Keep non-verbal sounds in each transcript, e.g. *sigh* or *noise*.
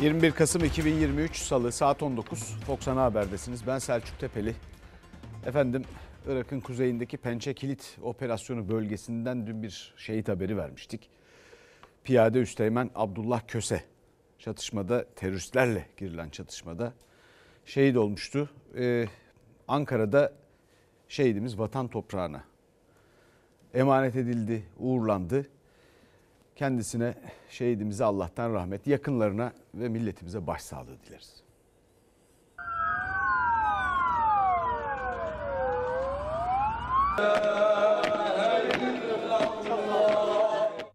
21 Kasım 2023 Salı saat 19 Fox Ana Haber'desiniz. Ben Selçuk Tepeli. Efendim Irak'ın kuzeyindeki Pençe Kilit operasyonu bölgesinden dün bir şehit haberi vermiştik. Piyade Üsteğmen Abdullah Köse çatışmada teröristlerle girilen çatışmada şehit olmuştu. Ee, Ankara'da şehidimiz vatan toprağına emanet edildi, uğurlandı. Kendisine şehidimize Allah'tan rahmet, yakınlarına ve milletimize başsağlığı dileriz.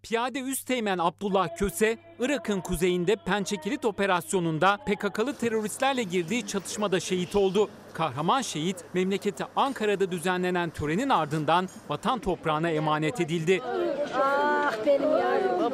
Piyade Üsteğmen Abdullah Köse, Irak'ın kuzeyinde Pençekilit operasyonunda PKK'lı teröristlerle girdiği çatışmada şehit oldu. Kahraman şehit memleketi Ankara'da düzenlenen törenin ardından vatan toprağına emanet edildi. Benim yavrum.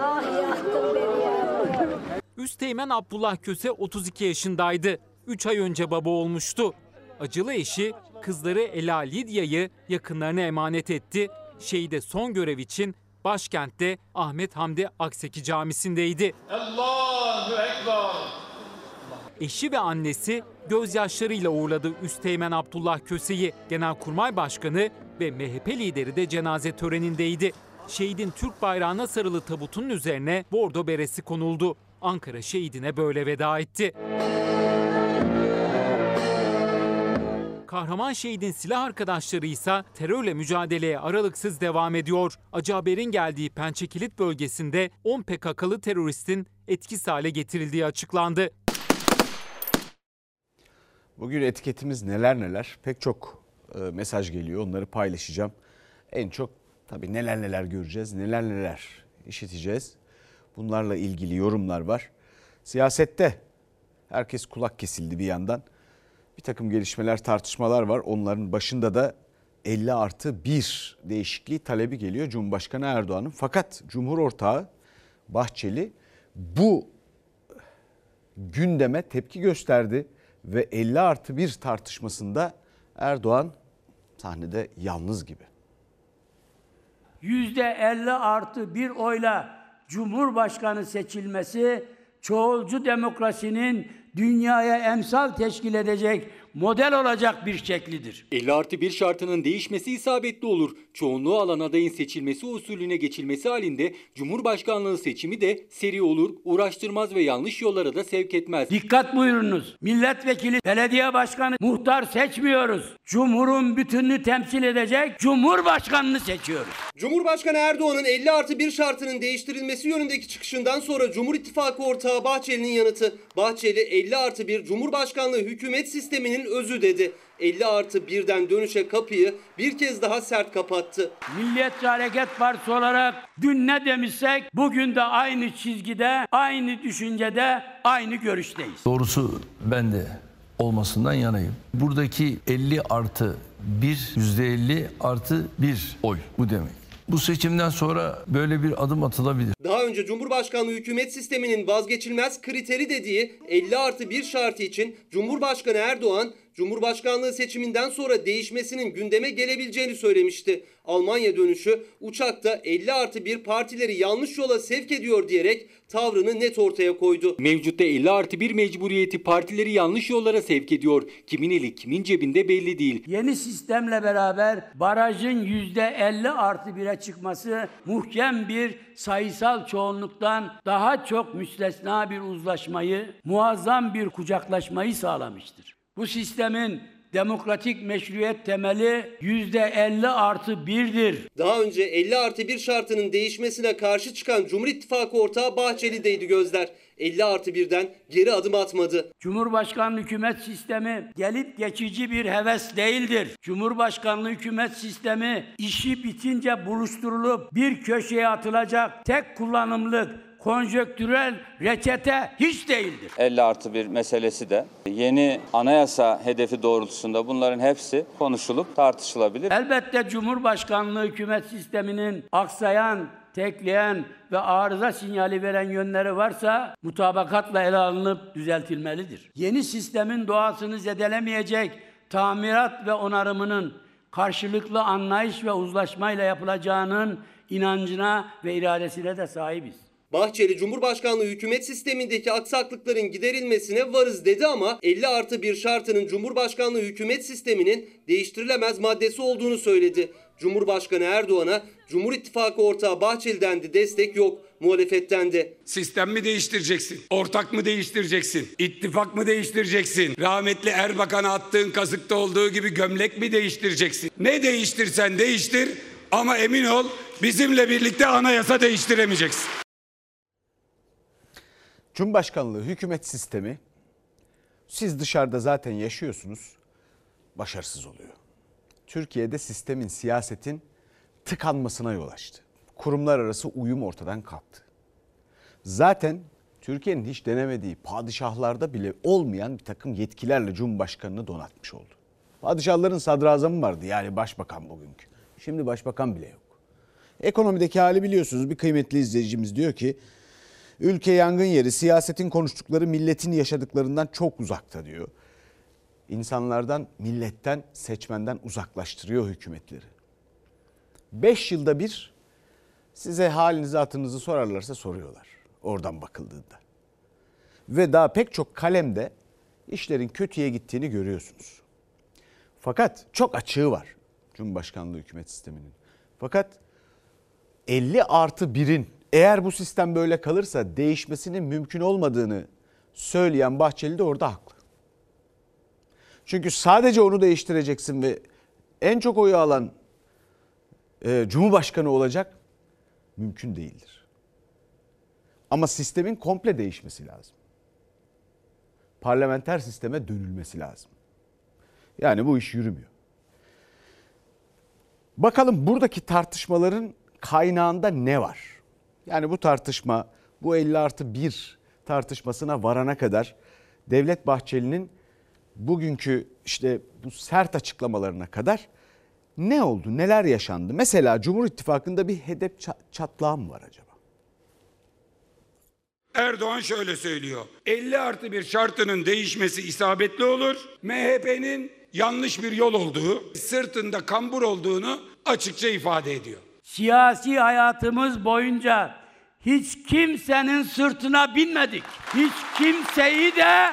Ah yaktın beni yavrum. Üsteğmen Abdullah Köse 32 yaşındaydı. 3 ay önce baba olmuştu. Acılı eşi kızları Ela Lidya'yı yakınlarına emanet etti. Şehide son görev için başkentte Ahmet Hamdi Akseki Camisi'ndeydi. Allahu Ekber. Eşi ve annesi gözyaşlarıyla uğurladı Üsteğmen Abdullah Köse'yi. Genelkurmay Başkanı ve MHP lideri de cenaze törenindeydi. Şehidin Türk bayrağına sarılı tabutunun üzerine bordo beresi konuldu. Ankara şehidine böyle veda etti. Kahraman şehidin silah arkadaşları ise terörle mücadeleye aralıksız devam ediyor. Acı haberin geldiği Pençekilit bölgesinde 10 PKK'lı teröristin etkisiz hale getirildiği açıklandı. Bugün etiketimiz neler neler pek çok e, mesaj geliyor onları paylaşacağım. En çok tabii neler neler göreceğiz neler neler işiteceğiz. Bunlarla ilgili yorumlar var. Siyasette herkes kulak kesildi bir yandan. Bir takım gelişmeler tartışmalar var onların başında da 50 artı 1 değişikliği talebi geliyor Cumhurbaşkanı Erdoğan'ın. Fakat Cumhur ortağı Bahçeli bu gündeme tepki gösterdi ve 50 artı 1 tartışmasında Erdoğan sahnede yalnız gibi. %50 artı bir oyla Cumhurbaşkanı seçilmesi çoğulcu demokrasinin dünyaya emsal teşkil edecek model olacak bir şeklidir. 50 artı 1 şartının değişmesi isabetli olur. Çoğunluğu alan adayın seçilmesi usulüne geçilmesi halinde Cumhurbaşkanlığı seçimi de seri olur, uğraştırmaz ve yanlış yollara da sevk etmez. Dikkat buyurunuz. Milletvekili, belediye başkanı, muhtar seçmiyoruz. Cumhurun bütününü temsil edecek Cumhurbaşkanını seçiyoruz. Cumhurbaşkanı Erdoğan'ın 50 artı 1 şartının değiştirilmesi yönündeki çıkışından sonra Cumhur İttifakı ortağı Bahçeli'nin yanıtı. Bahçeli 50 artı 1 Cumhurbaşkanlığı hükümet sisteminin özü dedi. 50 artı 1'den dönüşe kapıyı bir kez daha sert kapattı. Milliyetçi Hareket Partisi olarak dün ne demişsek bugün de aynı çizgide, aynı düşüncede, aynı görüşteyiz. Doğrusu ben de olmasından yanayım. Buradaki 50 artı 1, %50 artı 1 oy bu demek. Bu seçimden sonra böyle bir adım atılabilir. Daha önce Cumhurbaşkanlığı hükümet sisteminin vazgeçilmez kriteri dediği 50 artı 1 şartı için Cumhurbaşkanı Erdoğan Cumhurbaşkanlığı seçiminden sonra değişmesinin gündeme gelebileceğini söylemişti. Almanya dönüşü uçakta 50 artı 1 partileri yanlış yola sevk ediyor diyerek tavrını net ortaya koydu. Mevcutta 50 artı 1 mecburiyeti partileri yanlış yollara sevk ediyor. Kimin eli kimin cebinde belli değil. Yeni sistemle beraber barajın %50 artı 1'e çıkması muhkem bir sayısal çoğunluktan daha çok müstesna bir uzlaşmayı, muazzam bir kucaklaşmayı sağlamıştır. Bu sistemin demokratik meşruiyet temeli %50 artı 1'dir. Daha önce 50 artı 1 şartının değişmesine karşı çıkan Cumhur İttifakı ortağı Bahçeli'deydi gözler. 50 artı 1'den geri adım atmadı. Cumhurbaşkanlığı hükümet sistemi gelip geçici bir heves değildir. Cumhurbaşkanlığı hükümet sistemi işi bitince buluşturulup bir köşeye atılacak tek kullanımlık konjöktürel reçete hiç değildir. 50 artı bir meselesi de yeni anayasa hedefi doğrultusunda bunların hepsi konuşulup tartışılabilir. Elbette Cumhurbaşkanlığı hükümet sisteminin aksayan, tekleyen ve arıza sinyali veren yönleri varsa mutabakatla ele alınıp düzeltilmelidir. Yeni sistemin doğasını zedelemeyecek tamirat ve onarımının karşılıklı anlayış ve uzlaşmayla yapılacağının inancına ve iradesine de sahibiz. Bahçeli Cumhurbaşkanlığı hükümet sistemindeki aksaklıkların giderilmesine varız dedi ama 50 artı bir şartının Cumhurbaşkanlığı hükümet sisteminin değiştirilemez maddesi olduğunu söyledi. Cumhurbaşkanı Erdoğan'a Cumhur İttifakı ortağı Bahçeli'den de destek yok, muhalefetten de. Sistem mi değiştireceksin? Ortak mı değiştireceksin? İttifak mı değiştireceksin? Rahmetli Erbakan'a attığın kazıkta olduğu gibi gömlek mi değiştireceksin? Ne değiştirsen değiştir ama emin ol bizimle birlikte anayasa değiştiremeyeceksin. Cumhurbaşkanlığı hükümet sistemi siz dışarıda zaten yaşıyorsunuz başarısız oluyor. Türkiye'de sistemin, siyasetin tıkanmasına yol açtı. Kurumlar arası uyum ortadan kalktı. Zaten Türkiye'nin hiç denemediği padişahlarda bile olmayan bir takım yetkilerle Cumhurbaşkanını donatmış oldu. Padişahların sadrazamı vardı yani başbakan bugünkü. Şimdi başbakan bile yok. Ekonomideki hali biliyorsunuz bir kıymetli izleyicimiz diyor ki ülke yangın yeri siyasetin konuştukları milletin yaşadıklarından çok uzakta diyor. İnsanlardan, milletten, seçmenden uzaklaştırıyor hükümetleri. Beş yılda bir size halinizi hatırınızı sorarlarsa soruyorlar oradan bakıldığında. Ve daha pek çok kalemde işlerin kötüye gittiğini görüyorsunuz. Fakat çok açığı var Cumhurbaşkanlığı hükümet sisteminin. Fakat 50 artı 1'in eğer bu sistem böyle kalırsa değişmesinin mümkün olmadığını söyleyen Bahçeli de orada haklı. Çünkü sadece onu değiştireceksin ve en çok oyu alan e, Cumhurbaşkanı olacak mümkün değildir. Ama sistemin komple değişmesi lazım. Parlamenter sisteme dönülmesi lazım. Yani bu iş yürümüyor. Bakalım buradaki tartışmaların kaynağında ne var? Yani bu tartışma bu 50 artı 1 tartışmasına varana kadar Devlet Bahçeli'nin bugünkü işte bu sert açıklamalarına kadar ne oldu? Neler yaşandı? Mesela Cumhur İttifakı'nda bir hedef çatlağı mı var acaba? Erdoğan şöyle söylüyor. 50 artı bir şartının değişmesi isabetli olur. MHP'nin yanlış bir yol olduğu, sırtında kambur olduğunu açıkça ifade ediyor. Siyasi hayatımız boyunca hiç kimsenin sırtına binmedik. Hiç kimseyi de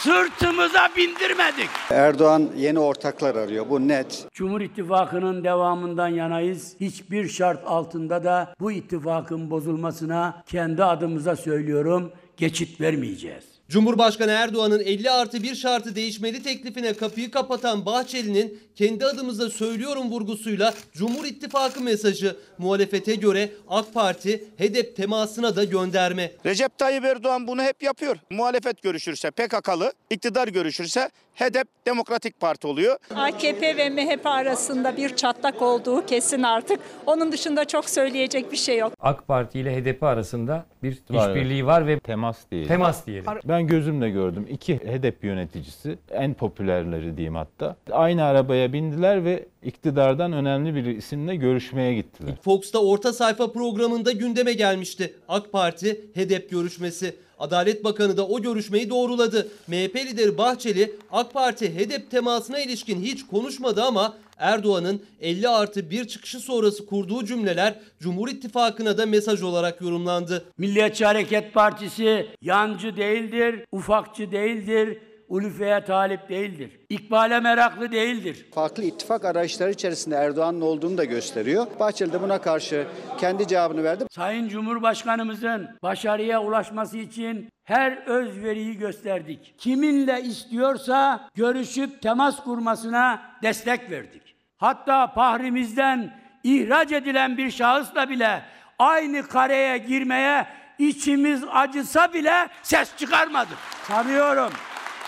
sırtımıza bindirmedik. Erdoğan yeni ortaklar arıyor. Bu net. Cumhur İttifakı'nın devamından yanayız. Hiçbir şart altında da bu ittifakın bozulmasına kendi adımıza söylüyorum geçit vermeyeceğiz. Cumhurbaşkanı Erdoğan'ın 50 artı 1 şartı değişmeli teklifine kapıyı kapatan Bahçeli'nin kendi adımıza söylüyorum vurgusuyla Cumhur İttifakı mesajı muhalefete göre AK Parti HEDEP temasına da gönderme. Recep Tayyip Erdoğan bunu hep yapıyor. Muhalefet görüşürse PKK'lı, iktidar görüşürse HEDEP Demokratik Parti oluyor. AKP ve MHP arasında bir çatlak olduğu kesin artık. Onun dışında çok söyleyecek bir şey yok. AK Parti ile HDP arasında bir işbirliği var ve temas değil. temas diyelim. Ben gözümle gördüm. İki HDP yöneticisi, en popülerleri diyeyim hatta. Aynı arabaya bindiler ve iktidardan önemli bir isimle görüşmeye gittiler. Fox'ta orta sayfa programında gündeme gelmişti. AK Parti HEDEP görüşmesi. Adalet Bakanı da o görüşmeyi doğruladı. MHP lideri Bahçeli AK Parti HEDEP temasına ilişkin hiç konuşmadı ama Erdoğan'ın 50 artı 1 çıkışı sonrası kurduğu cümleler Cumhur İttifakı'na da mesaj olarak yorumlandı. Milliyetçi Hareket Partisi yancı değildir, ufakçı değildir, ulufeye talip değildir. İkbale meraklı değildir. Farklı ittifak arayışları içerisinde Erdoğan'ın olduğunu da gösteriyor. Bahçeli de buna karşı kendi cevabını verdi. Sayın Cumhurbaşkanımızın başarıya ulaşması için her özveriyi gösterdik. Kiminle istiyorsa görüşüp temas kurmasına destek verdik. Hatta pahrimizden ihraç edilen bir şahısla bile aynı kareye girmeye içimiz acısa bile ses çıkarmadık. Sanıyorum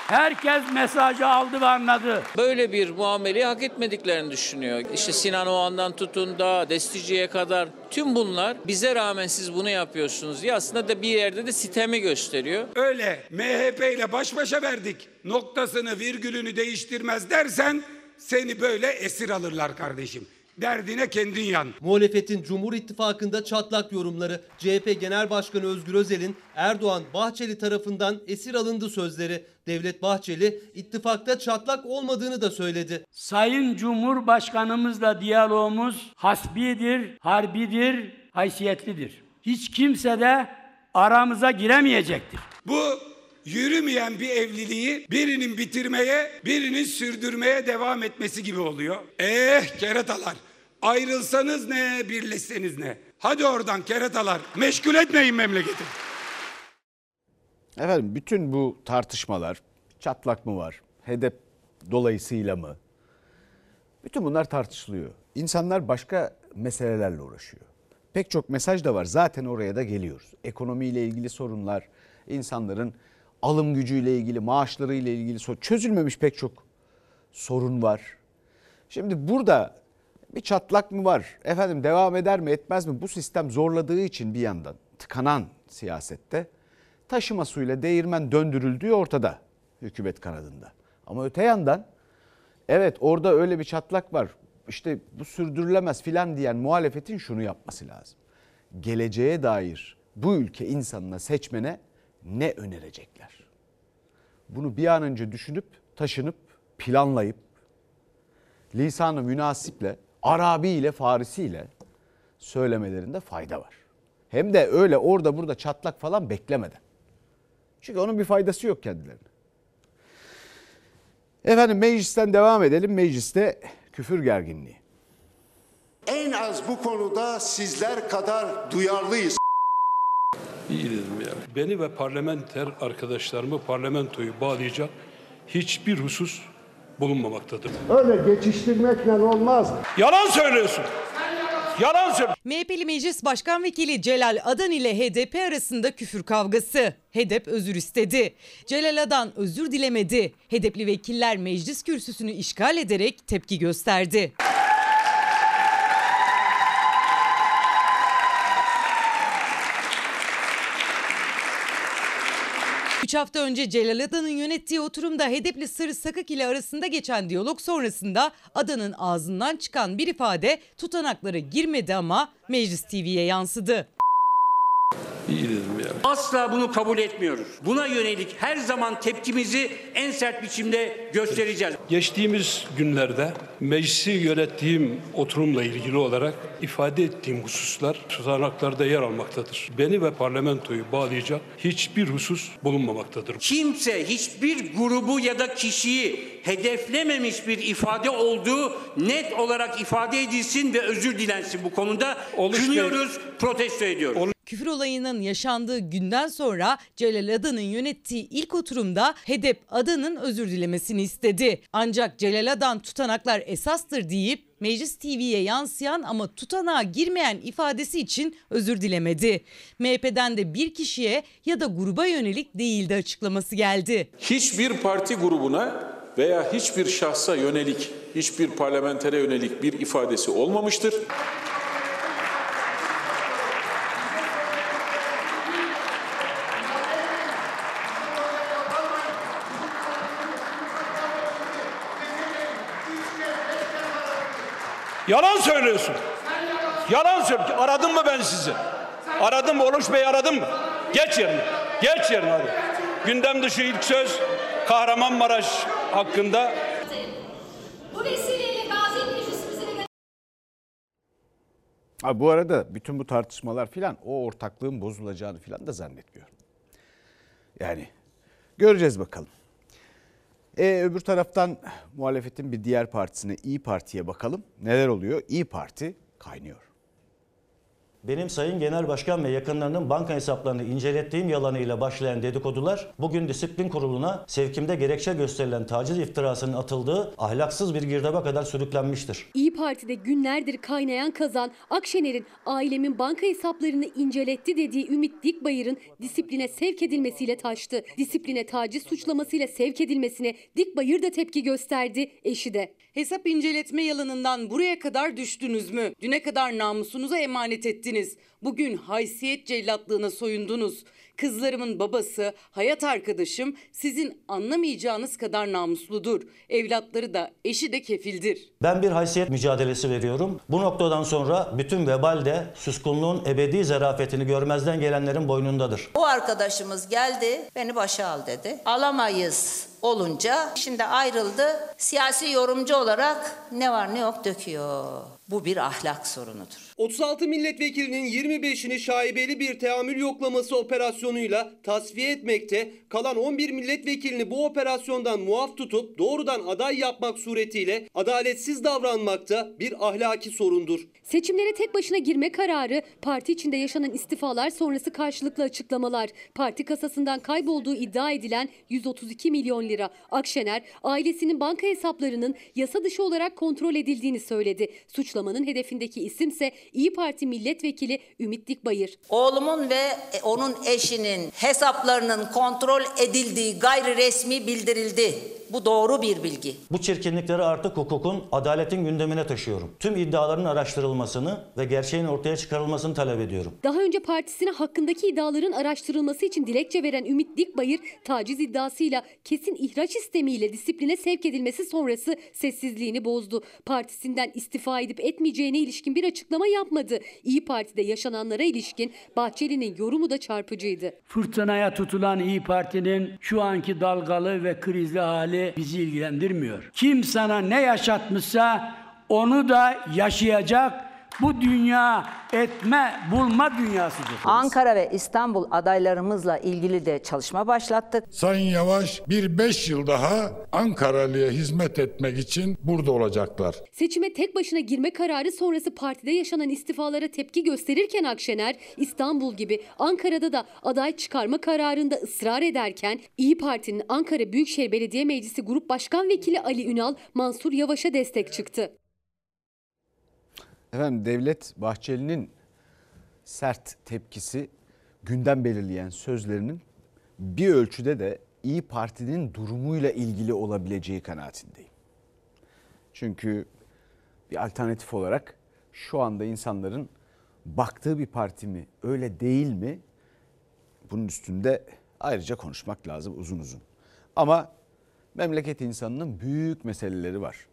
Herkes mesajı aldı ve anladı. Böyle bir muameleyi hak etmediklerini düşünüyor. İşte Sinan Oğan'dan tutun da Destici'ye kadar tüm bunlar bize rağmen siz bunu yapıyorsunuz diye aslında da bir yerde de sitemi gösteriyor. Öyle MHP ile baş başa verdik. Noktasını virgülünü değiştirmez dersen seni böyle esir alırlar kardeşim. Derdine kendin yan. Muhalefetin Cumhur İttifakı'nda çatlak yorumları, CHP Genel Başkanı Özgür Özel'in Erdoğan Bahçeli tarafından esir alındı sözleri. Devlet Bahçeli ittifakta çatlak olmadığını da söyledi. Sayın Cumhurbaşkanımızla diyalogumuz hasbidir, harbidir, haysiyetlidir. hiç kimse de aramıza giremeyecektir. Bu yürümeyen bir evliliği birinin bitirmeye, birinin sürdürmeye devam etmesi gibi oluyor. Eh keratalar, ayrılsanız ne, birleşseniz ne? Hadi oradan keratalar, meşgul etmeyin memleketi. Efendim bütün bu tartışmalar çatlak mı var? Hedef dolayısıyla mı? Bütün bunlar tartışılıyor. İnsanlar başka meselelerle uğraşıyor. Pek çok mesaj da var. Zaten oraya da geliyoruz. Ekonomiyle ilgili sorunlar, insanların alım gücüyle ilgili, maaşlarıyla ilgili sorun, çözülmemiş pek çok sorun var. Şimdi burada bir çatlak mı var? Efendim devam eder mi etmez mi? Bu sistem zorladığı için bir yandan tıkanan siyasette taşıma suyla değirmen döndürüldüğü ortada hükümet kanadında. Ama öte yandan evet orada öyle bir çatlak var. İşte bu sürdürülemez filan diyen muhalefetin şunu yapması lazım. Geleceğe dair bu ülke insanına seçmene ne önerecekler? Bunu bir an önce düşünüp taşınıp planlayıp lisanı münasiple, Arabiyle, Farisiyle söylemelerinde fayda var. Hem de öyle orada burada çatlak falan beklemeden. Çünkü onun bir faydası yok kendilerine. Efendim meclisten devam edelim. Mecliste küfür gerginliği. En az bu konuda sizler kadar duyarlıyız. İyi dedim ya. Beni ve parlamenter arkadaşlarımı parlamentoyu bağlayacak hiçbir husus bulunmamaktadır. Öyle geçiştirmekle olmaz. Yalan söylüyorsun. Yalan söylüyorsun. MHP'li Meclis Başkan Vekili Celal Adan ile HDP arasında küfür kavgası. HDP özür istedi. Celal Adan özür dilemedi. HDP'li vekiller meclis kürsüsünü işgal ederek tepki gösterdi. Üç hafta önce Celal Adan'ın yönettiği oturumda HDP'li Sırrı Sakık ile arasında geçen diyalog sonrasında Adan'ın ağzından çıkan bir ifade tutanaklara girmedi ama Meclis TV'ye yansıdı. İyi dedim ya. Asla bunu kabul etmiyoruz. Buna yönelik her zaman tepkimizi en sert biçimde göstereceğiz. Geçtiğimiz günlerde meclisi yönettiğim oturumla ilgili olarak ifade ettiğim hususlar tutanaklarda yer almaktadır. Beni ve parlamentoyu bağlayacak hiçbir husus bulunmamaktadır. Kimse hiçbir grubu ya da kişiyi hedeflememiş bir ifade olduğu net olarak ifade edilsin ve özür dilensin bu konuda. Oluş Kınıyoruz, protesto ediyoruz. Küfür olayının yaşandığı günden sonra Celal Adan'ın yönettiği ilk oturumda HEDEP Adan'ın özür dilemesini istedi. Ancak Celal Adan tutanaklar esastır deyip Meclis TV'ye yansıyan ama tutanağa girmeyen ifadesi için özür dilemedi. MHP'den de bir kişiye ya da gruba yönelik değildi açıklaması geldi. hiçbir parti grubuna veya hiçbir şahsa yönelik, hiçbir parlamentere yönelik bir ifadesi olmamıştır. Yalan söylüyorsun. Yalan söylüyorsun. Aradım mı ben sizi? Aradım mı? Oluş Bey aradım mı? Geç yerine. Geç yerine hadi. Gündem dışı ilk söz Kahramanmaraş hakkında Bu vesileyle Ha, bu arada bütün bu tartışmalar filan o ortaklığın bozulacağını filan da zannetmiyorum. Yani göreceğiz bakalım. E, öbür taraftan muhalefetin bir diğer partisine İyi Parti'ye bakalım. Neler oluyor? İyi Parti kaynıyor. Benim Sayın Genel Başkan ve yakınlarının banka hesaplarını incelettiğim yalanıyla başlayan dedikodular bugün disiplin kuruluna sevkimde gerekçe gösterilen taciz iftirasının atıldığı ahlaksız bir girdaba kadar sürüklenmiştir. İyi Parti'de günlerdir kaynayan kazan Akşener'in ailemin banka hesaplarını inceletti dediği Ümit Dikbayır'ın disipline sevk edilmesiyle taştı. Disipline taciz suçlamasıyla sevk edilmesine Dikbayır da tepki gösterdi, eşi de. Hesap inceletme yalanından buraya kadar düştünüz mü? Düne kadar namusunuza emanet ettiniz. Bugün haysiyet cellatlığına soyundunuz. Kızlarımın babası, hayat arkadaşım sizin anlamayacağınız kadar namusludur. Evlatları da, eşi de kefildir. Ben bir haysiyet mücadelesi veriyorum. Bu noktadan sonra bütün vebal de suskunluğun ebedi zarafetini görmezden gelenlerin boynundadır. O arkadaşımız geldi, beni başa al dedi. Alamayız olunca şimdi ayrıldı. Siyasi yorumcu olarak ne var ne yok döküyor. Bu bir ahlak sorunudur. 36 milletvekilinin 25'ini şaibeli bir teamül yoklaması operasyonuyla tasfiye etmekte, kalan 11 milletvekilini bu operasyondan muaf tutup doğrudan aday yapmak suretiyle adaletsiz davranmakta bir ahlaki sorundur. Seçimlere tek başına girme kararı, parti içinde yaşanan istifalar sonrası karşılıklı açıklamalar, parti kasasından kaybolduğu iddia edilen 132 milyon lira. Akşener, ailesinin banka hesaplarının yasa dışı olarak kontrol edildiğini söyledi. Suçlamanın hedefindeki isimse İyi Parti milletvekili Ümit Dikbayır. Oğlumun ve onun eşinin hesaplarının kontrol edildiği gayri resmi bildirildi. Bu doğru bir bilgi. Bu çirkinlikleri artık hukukun, adaletin gündemine taşıyorum. Tüm iddiaların araştırılmasını ve gerçeğin ortaya çıkarılmasını talep ediyorum. Daha önce partisine hakkındaki iddiaların araştırılması için dilekçe veren Ümit Dikbayır, taciz iddiasıyla kesin ihraç istemiyle disipline sevk edilmesi sonrası sessizliğini bozdu. Partisinden istifa edip etmeyeceğine ilişkin bir açıklama yapmadı. İyi Parti'de yaşananlara ilişkin Bahçeli'nin yorumu da çarpıcıydı. Fırtınaya tutulan İyi Parti'nin şu anki dalgalı ve krizli hali bizi ilgilendirmiyor. Kim sana ne yaşatmışsa onu da yaşayacak. Bu dünya etme, bulma dünyasıdır. Ankara ve İstanbul adaylarımızla ilgili de çalışma başlattık. Sayın Yavaş bir beş yıl daha Ankaralı'ya hizmet etmek için burada olacaklar. Seçime tek başına girme kararı sonrası partide yaşanan istifalara tepki gösterirken Akşener, İstanbul gibi Ankara'da da aday çıkarma kararında ısrar ederken İyi Parti'nin Ankara Büyükşehir Belediye Meclisi Grup Başkan Vekili Ali Ünal, Mansur Yavaş'a destek çıktı. Efendim Devlet Bahçeli'nin sert tepkisi gündem belirleyen sözlerinin bir ölçüde de İyi Parti'nin durumuyla ilgili olabileceği kanaatindeyim. Çünkü bir alternatif olarak şu anda insanların baktığı bir parti mi öyle değil mi bunun üstünde ayrıca konuşmak lazım uzun uzun. Ama memleket insanının büyük meseleleri var.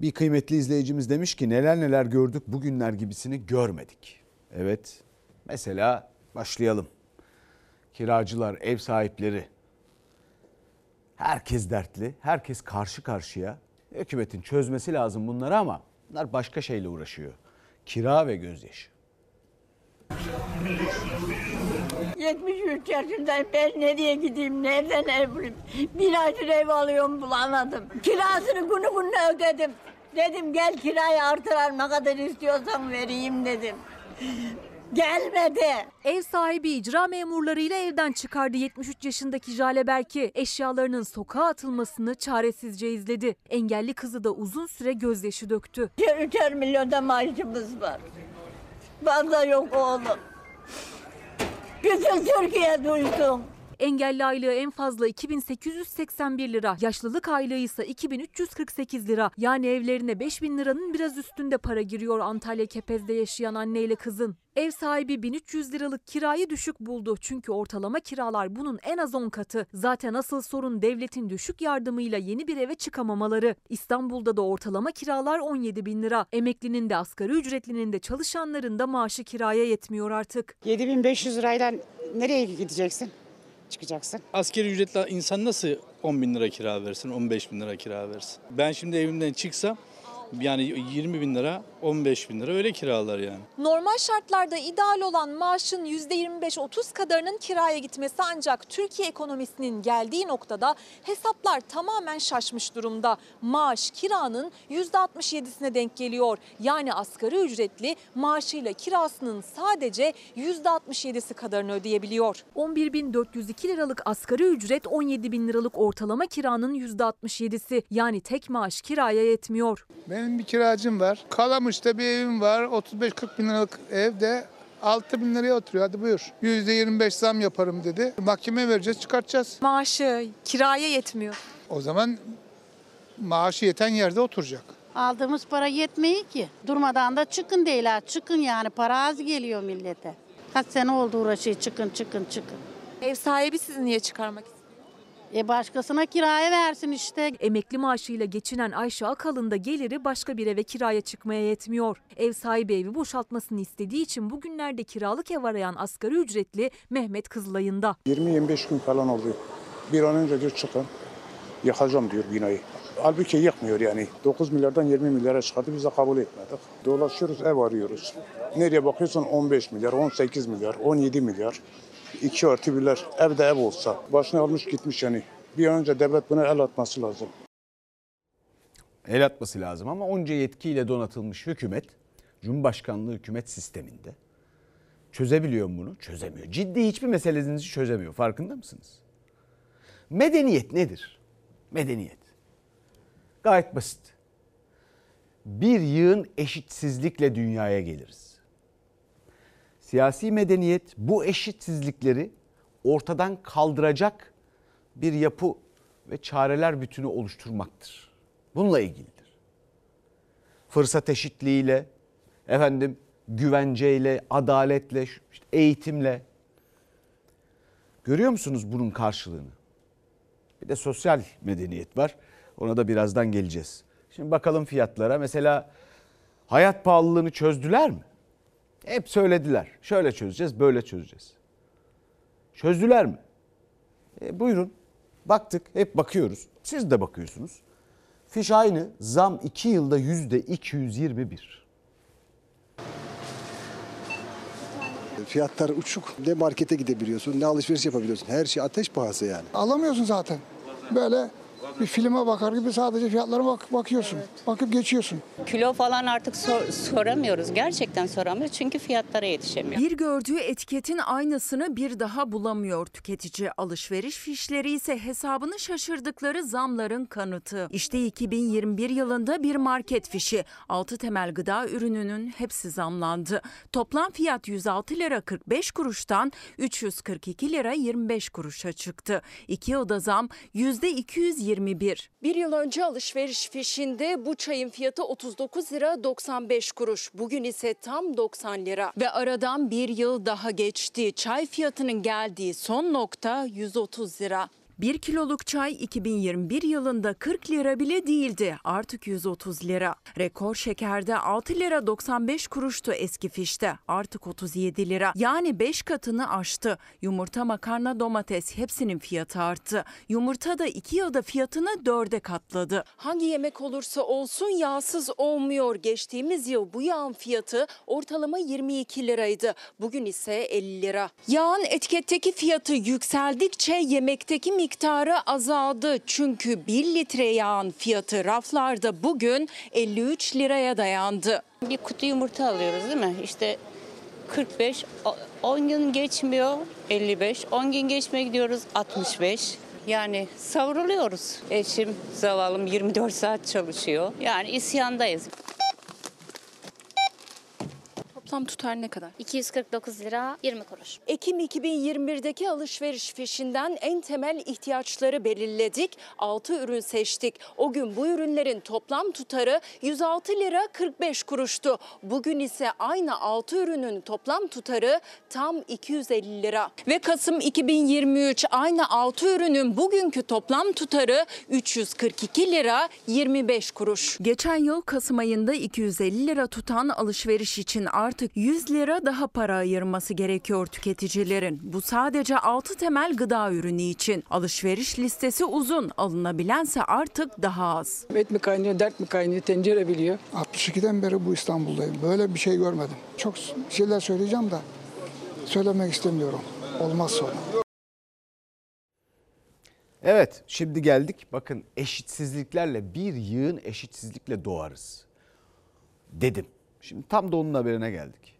Bir kıymetli izleyicimiz demiş ki neler neler gördük bugünler gibisini görmedik. Evet mesela başlayalım. Kiracılar, ev sahipleri herkes dertli, herkes karşı karşıya. Hükümetin çözmesi lazım bunları ama bunlar başka şeyle uğraşıyor. Kira ve gözyaşı. 73 yaşındayım. Ben nereye gideyim? Nereden ev bulayım? Bir aydır ev alıyorum bulamadım. Kirasını günü gününe ödedim. Dedim gel kirayı artırar ne kadar istiyorsan vereyim dedim. Gelmedi. Ev sahibi icra memurlarıyla evden çıkardı 73 yaşındaki Jale Berke. Eşyalarının sokağa atılmasını çaresizce izledi. Engelli kızı da uzun süre gözyaşı döktü. Üçer milyonda maaşımız var. Fazla yok oğlum. Bütün Türkiye duysun. Engelli aylığı en fazla 2881 lira, yaşlılık aylığı ise 2348 lira. Yani evlerine 5000 liranın biraz üstünde para giriyor Antalya Kepez'de yaşayan anneyle kızın. Ev sahibi 1300 liralık kirayı düşük buldu. Çünkü ortalama kiralar bunun en az 10 katı. Zaten asıl sorun devletin düşük yardımıyla yeni bir eve çıkamamaları. İstanbul'da da ortalama kiralar 17 bin lira. Emeklinin de asgari ücretlinin de çalışanların da maaşı kiraya yetmiyor artık. 7500 lirayla nereye gideceksin? Çıkacaksın. Askeri ücretli insan nasıl 10 bin lira kira versin, 15 bin lira kira versin? Ben şimdi evimden çıksam yani 20 bin lira, 15 bin lira öyle kiralar yani. Normal şartlarda ideal olan maaşın %25-30 kadarının kiraya gitmesi ancak Türkiye ekonomisinin geldiği noktada hesaplar tamamen şaşmış durumda. Maaş kiranın %67'sine denk geliyor. Yani asgari ücretli maaşıyla kirasının sadece %67'si kadarını ödeyebiliyor. 11.402 liralık asgari ücret 17 bin liralık ortalama kiranın %67'si. Yani tek maaş kiraya yetmiyor. Benim bir kiracım var. Kalamış'ta bir evim var. 35-40 bin liralık evde 6 bin liraya oturuyor. Hadi buyur. %25 zam yaparım dedi. Mahkemeye vereceğiz çıkartacağız. Maaşı kiraya yetmiyor. O zaman maaşı yeten yerde oturacak. Aldığımız para yetmiyor ki. Durmadan da çıkın değil. Çıkın yani para az geliyor millete. Kaç sene oldu uğraşıyor çıkın çıkın çıkın. Ev sahibi sizi niye çıkarmak istiyor? E başkasına kiraya versin işte. Emekli maaşıyla geçinen Ayşe Akalın da geliri başka bir eve kiraya çıkmaya yetmiyor. Ev sahibi evi boşaltmasını istediği için bugünlerde kiralık ev arayan asgari ücretli Mehmet Kızılay'ında. 20-25 gün falan oldu. Bir an önce diyor çıkın. Yakacağım diyor binayı. Halbuki yıkmıyor yani. 9 milyardan 20 milyara çıkardı biz de kabul etmedik. Dolaşıyoruz ev arıyoruz. Nereye bakıyorsun 15 milyar, 18 milyar, 17 milyar. 2 artı birler evde ev olsa. Başını almış gitmiş yani. Bir önce devlet buna el atması lazım. El atması lazım ama onca yetkiyle donatılmış hükümet, Cumhurbaşkanlığı hükümet sisteminde çözebiliyor mu bunu? Çözemiyor. Ciddi hiçbir meselenizi çözemiyor. Farkında mısınız? Medeniyet nedir? Medeniyet. Gayet basit. Bir yığın eşitsizlikle dünyaya geliriz. Siyasi medeniyet bu eşitsizlikleri ortadan kaldıracak bir yapı ve çareler bütünü oluşturmaktır. Bununla ilgilidir. Fırsat eşitliğiyle, efendim güvenceyle, adaletle, işte eğitimle. Görüyor musunuz bunun karşılığını? Bir de sosyal medeniyet var. Ona da birazdan geleceğiz. Şimdi bakalım fiyatlara. Mesela hayat pahalılığını çözdüler mi? Hep söylediler. Şöyle çözeceğiz, böyle çözeceğiz. Çözdüler mi? E, buyurun. Baktık, hep bakıyoruz. Siz de bakıyorsunuz. Fiş aynı. Zam 2 yılda yüzde 221. Fiyatlar uçuk. Ne markete gidebiliyorsun ne alışveriş yapabiliyorsun. Her şey ateş pahası yani. Alamıyorsun zaten. Böyle bir filme bakar gibi sadece fiyatlara bak bakıyorsun. Bakıp geçiyorsun. Kilo falan artık sor- soramıyoruz. Gerçekten soramıyoruz çünkü fiyatlara yetişemiyor. Bir gördüğü etiketin aynısını bir daha bulamıyor tüketici. Alışveriş fişleri ise hesabını şaşırdıkları zamların kanıtı. İşte 2021 yılında bir market fişi. 6 temel gıda ürününün hepsi zamlandı. Toplam fiyat 106 lira 45 kuruştan 342 lira 25 kuruşa çıktı. İki oda zam %221. Bir yıl önce alışveriş fişinde bu çayın fiyatı 39 lira 95 kuruş. Bugün ise tam 90 lira. Ve aradan bir yıl daha geçti. Çay fiyatının geldiği son nokta 130 lira. 1 kiloluk çay 2021 yılında 40 lira bile değildi. Artık 130 lira. Rekor şekerde 6 lira 95 kuruştu eski fişte. Artık 37 lira. Yani 5 katını aştı. Yumurta, makarna, domates hepsinin fiyatı arttı. Yumurta da 2 yılda fiyatını 4'e katladı. Hangi yemek olursa olsun yağsız olmuyor. Geçtiğimiz yıl bu yağın fiyatı ortalama 22 liraydı. Bugün ise 50 lira. Yağın etiketteki fiyatı yükseldikçe yemekteki miktarı azaldı. Çünkü 1 litre yağın fiyatı raflarda bugün 53 liraya dayandı. Bir kutu yumurta alıyoruz değil mi? İşte 45, o- 10 gün geçmiyor 55, 10 gün geçmeye gidiyoruz 65. Yani savruluyoruz. Eşim zavallım 24 saat çalışıyor. Yani isyandayız. Toplam tutar ne kadar? 249 lira 20 kuruş. Ekim 2021'deki alışveriş fişinden en temel ihtiyaçları belirledik. 6 ürün seçtik. O gün bu ürünlerin toplam tutarı 106 lira 45 kuruştu. Bugün ise aynı 6 ürünün toplam tutarı tam 250 lira. Ve Kasım 2023 aynı 6 ürünün bugünkü toplam tutarı 342 lira 25 kuruş. Geçen yıl Kasım ayında 250 lira tutan alışveriş için artık 100 lira daha para ayırması gerekiyor tüketicilerin. Bu sadece 6 temel gıda ürünü için. Alışveriş listesi uzun, alınabilense artık daha az. Et mi kaynıyor, dert mi kaynıyor, tencere biliyor. 62'den beri bu İstanbul'dayım. Böyle bir şey görmedim. Çok şeyler söyleyeceğim de söylemek istemiyorum. Olmaz sonra. Evet şimdi geldik bakın eşitsizliklerle bir yığın eşitsizlikle doğarız dedim. Şimdi tam da onun haberine geldik.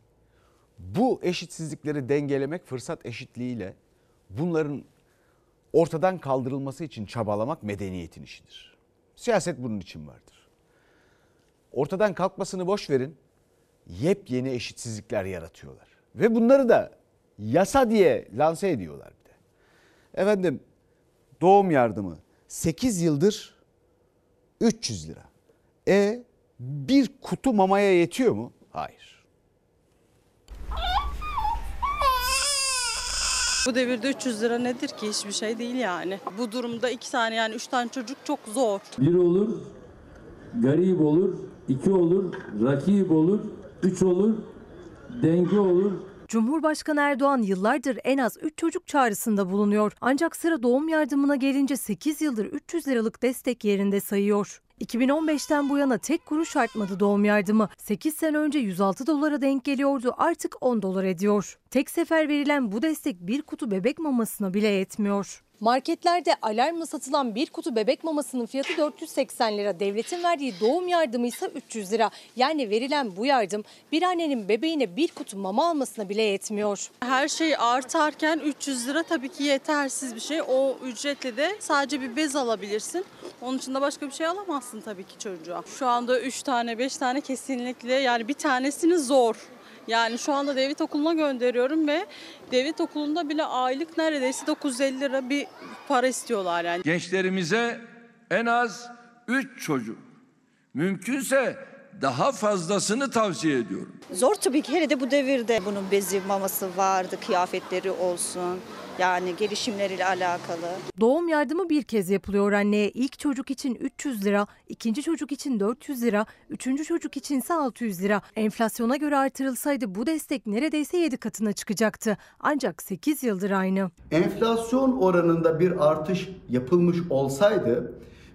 Bu eşitsizlikleri dengelemek fırsat eşitliğiyle bunların ortadan kaldırılması için çabalamak medeniyetin işidir. Siyaset bunun için vardır. Ortadan kalkmasını boş verin. Yepyeni eşitsizlikler yaratıyorlar. Ve bunları da yasa diye lanse ediyorlar bir de. Efendim doğum yardımı 8 yıldır 300 lira. E bir kutu mamaya yetiyor mu? Hayır. Bu devirde 300 lira nedir ki? Hiçbir şey değil yani. Bu durumda iki tane yani üç tane çocuk çok zor. Bir olur, garip olur, iki olur, rakip olur, üç olur, denge olur, Cumhurbaşkanı Erdoğan yıllardır en az 3 çocuk çağrısında bulunuyor. Ancak sıra doğum yardımına gelince 8 yıldır 300 liralık destek yerinde sayıyor. 2015'ten bu yana tek kuruş artmadı doğum yardımı. 8 sene önce 106 dolara denk geliyordu artık 10 dolar ediyor. Tek sefer verilen bu destek bir kutu bebek mamasına bile yetmiyor. Marketlerde alarmla satılan bir kutu bebek mamasının fiyatı 480 lira. Devletin verdiği doğum yardımı ise 300 lira. Yani verilen bu yardım bir annenin bebeğine bir kutu mama almasına bile yetmiyor. Her şey artarken 300 lira tabii ki yetersiz bir şey. O ücretle de sadece bir bez alabilirsin. Onun dışında başka bir şey alamazsın tabii ki çocuğa. Şu anda 3 tane 5 tane kesinlikle yani bir tanesini zor. Yani şu anda devlet okuluna gönderiyorum ve devlet okulunda bile aylık neredeyse 950 lira bir para istiyorlar yani. Gençlerimize en az 3 çocuk, mümkünse daha fazlasını tavsiye ediyorum. Zor tabii ki hele de bu devirde bunun bezi maması vardı, kıyafetleri olsun. Yani gelişimleriyle alakalı. Doğum yardımı bir kez yapılıyor anneye. İlk çocuk için 300 lira, ikinci çocuk için 400 lira, üçüncü çocuk içinse 600 lira. Enflasyona göre artırılsaydı bu destek neredeyse 7 katına çıkacaktı. Ancak 8 yıldır aynı. Enflasyon oranında bir artış yapılmış olsaydı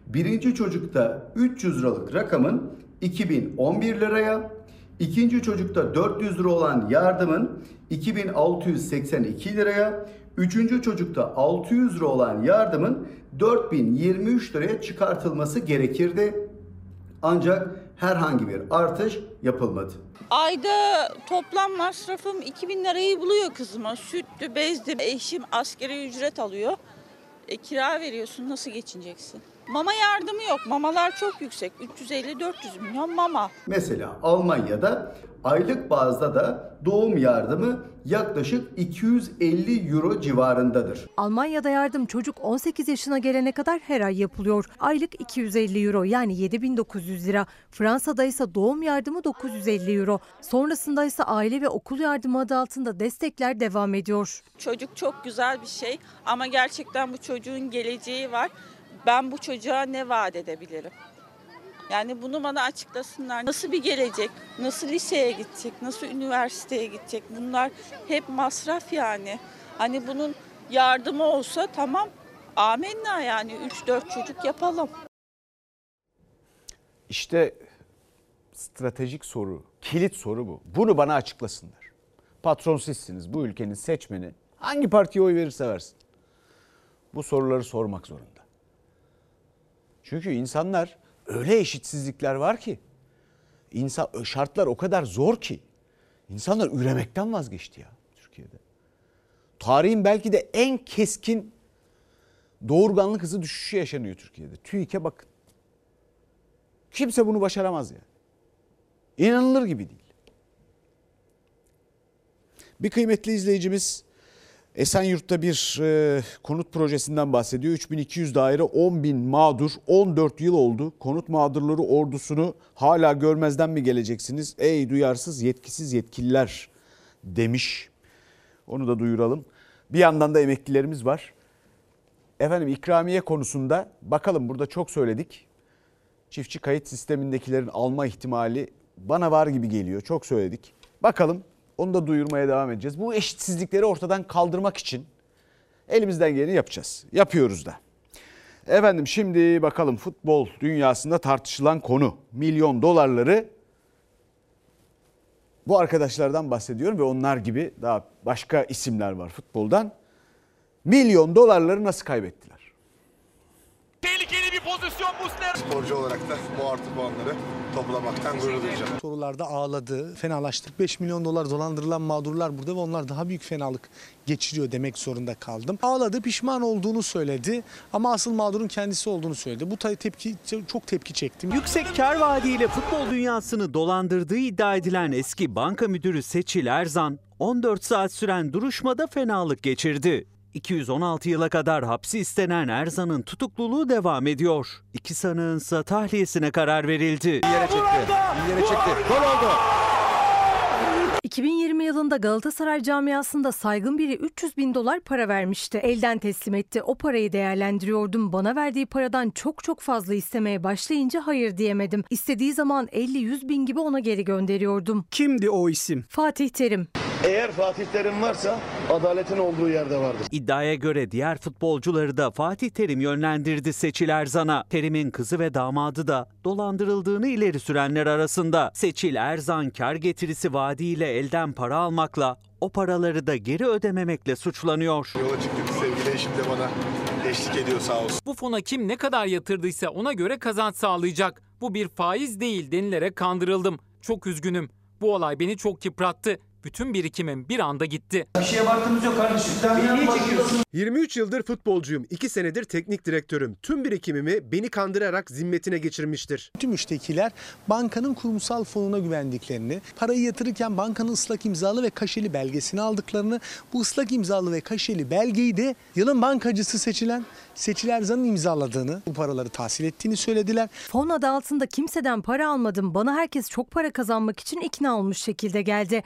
birinci çocukta 300 liralık rakamın 2011 liraya, ikinci çocukta 400 lira olan yardımın 2682 liraya, üçüncü çocukta 600 lira olan yardımın 4023 liraya çıkartılması gerekirdi. Ancak herhangi bir artış yapılmadı. Ayda toplam masrafım 2000 lirayı buluyor kızıma. Süttü, bezdi. Eşim askeri ücret alıyor. E, kira veriyorsun nasıl geçineceksin? Mama yardımı yok. Mamalar çok yüksek. 350-400 milyon mama. Mesela Almanya'da aylık bazda da doğum yardımı yaklaşık 250 euro civarındadır. Almanya'da yardım çocuk 18 yaşına gelene kadar her ay yapılıyor. Aylık 250 euro yani 7900 lira. Fransa'da ise doğum yardımı 950 euro. Sonrasında ise aile ve okul yardımı adı altında destekler devam ediyor. Çocuk çok güzel bir şey ama gerçekten bu çocuğun geleceği var. Ben bu çocuğa ne vaat edebilirim? Yani bunu bana açıklasınlar. Nasıl bir gelecek? Nasıl liseye gidecek? Nasıl üniversiteye gidecek? Bunlar hep masraf yani. Hani bunun yardımı olsa tamam. Amenna yani 3-4 çocuk yapalım. İşte stratejik soru, kilit soru bu. Bunu bana açıklasınlar. Patron sizsiniz, bu ülkenin seçmeni. Hangi partiye oy verirse versin. Bu soruları sormak zorunda. Çünkü insanlar öyle eşitsizlikler var ki insan şartlar o kadar zor ki insanlar üremekten vazgeçti ya Türkiye'de. Tarihin belki de en keskin doğurganlık hızı düşüşü yaşanıyor Türkiye'de. TÜİK'e bakın. Kimse bunu başaramaz yani. İnanılır gibi değil. Bir kıymetli izleyicimiz Esenyurt'ta bir e, konut projesinden bahsediyor. 3200 daire 10 bin mağdur 14 yıl oldu. Konut mağdurları ordusunu hala görmezden mi geleceksiniz? Ey duyarsız yetkisiz yetkililer demiş. Onu da duyuralım. Bir yandan da emeklilerimiz var. Efendim ikramiye konusunda bakalım burada çok söyledik. Çiftçi kayıt sistemindekilerin alma ihtimali bana var gibi geliyor. Çok söyledik. Bakalım onu da duyurmaya devam edeceğiz. Bu eşitsizlikleri ortadan kaldırmak için elimizden geleni yapacağız. Yapıyoruz da. Efendim şimdi bakalım futbol dünyasında tartışılan konu. Milyon dolarları bu arkadaşlardan bahsediyorum ve onlar gibi daha başka isimler var futboldan. Milyon dolarları nasıl kaybettiler? Tehlikeli bir pozisyon Muslera. Sporcu olarak da bu artı puanları toplamaktan gurur duyacağım. Sorularda ağladı, fenalaştık. 5 milyon dolar dolandırılan mağdurlar burada ve onlar daha büyük fenalık geçiriyor demek zorunda kaldım. Ağladı, pişman olduğunu söyledi ama asıl mağdurun kendisi olduğunu söyledi. Bu tepki çok tepki çektim. Yüksek kar vaadiyle futbol dünyasını dolandırdığı iddia edilen eski banka müdürü Seçil Erzan 14 saat süren duruşmada fenalık geçirdi. 216 yıla kadar hapsi istenen Erzan'ın tutukluluğu devam ediyor. İki sanığın ise tahliyesine karar verildi. Yere çekti. Yere çekti. Gol oldu. 2020 yılında Galatasaray camiasında saygın biri 300 bin dolar para vermişti. Elden teslim etti. O parayı değerlendiriyordum. Bana verdiği paradan çok çok fazla istemeye başlayınca hayır diyemedim. İstediği zaman 50-100 bin gibi ona geri gönderiyordum. Kimdi o isim? Fatih Terim. Eğer Fatih Terim varsa adaletin olduğu yerde vardır. İddiaya göre diğer futbolcuları da Fatih Terim yönlendirdi Seçil Erzan'a. Terim'in kızı ve damadı da dolandırıldığını ileri sürenler arasında. Seçil Erzan kar getirisi vaadiyle elden para almakla o paraları da geri ödememekle suçlanıyor. Yola çıktık sevgili eşim de bana eşlik ediyor sağ olsun. Bu fona kim ne kadar yatırdıysa ona göre kazanç sağlayacak. Bu bir faiz değil denilerek kandırıldım. Çok üzgünüm. Bu olay beni çok yıprattı. Bütün birikimim bir anda gitti. Bir şeye baktığımız yok kardeşim. Sen niye çekiyorsun? 23 yıldır futbolcuyum. 2 senedir teknik direktörüm. Tüm birikimimi beni kandırarak zimmetine geçirmiştir. Tüm müştekiler bankanın kurumsal fonuna güvendiklerini, parayı yatırırken bankanın ıslak imzalı ve kaşeli belgesini aldıklarını, bu ıslak imzalı ve kaşeli belgeyi de yılın bankacısı seçilen Seçil Erzan'ın imzaladığını, bu paraları tahsil ettiğini söylediler. Fon adı altında kimseden para almadım. Bana herkes çok para kazanmak için ikna olmuş şekilde geldi.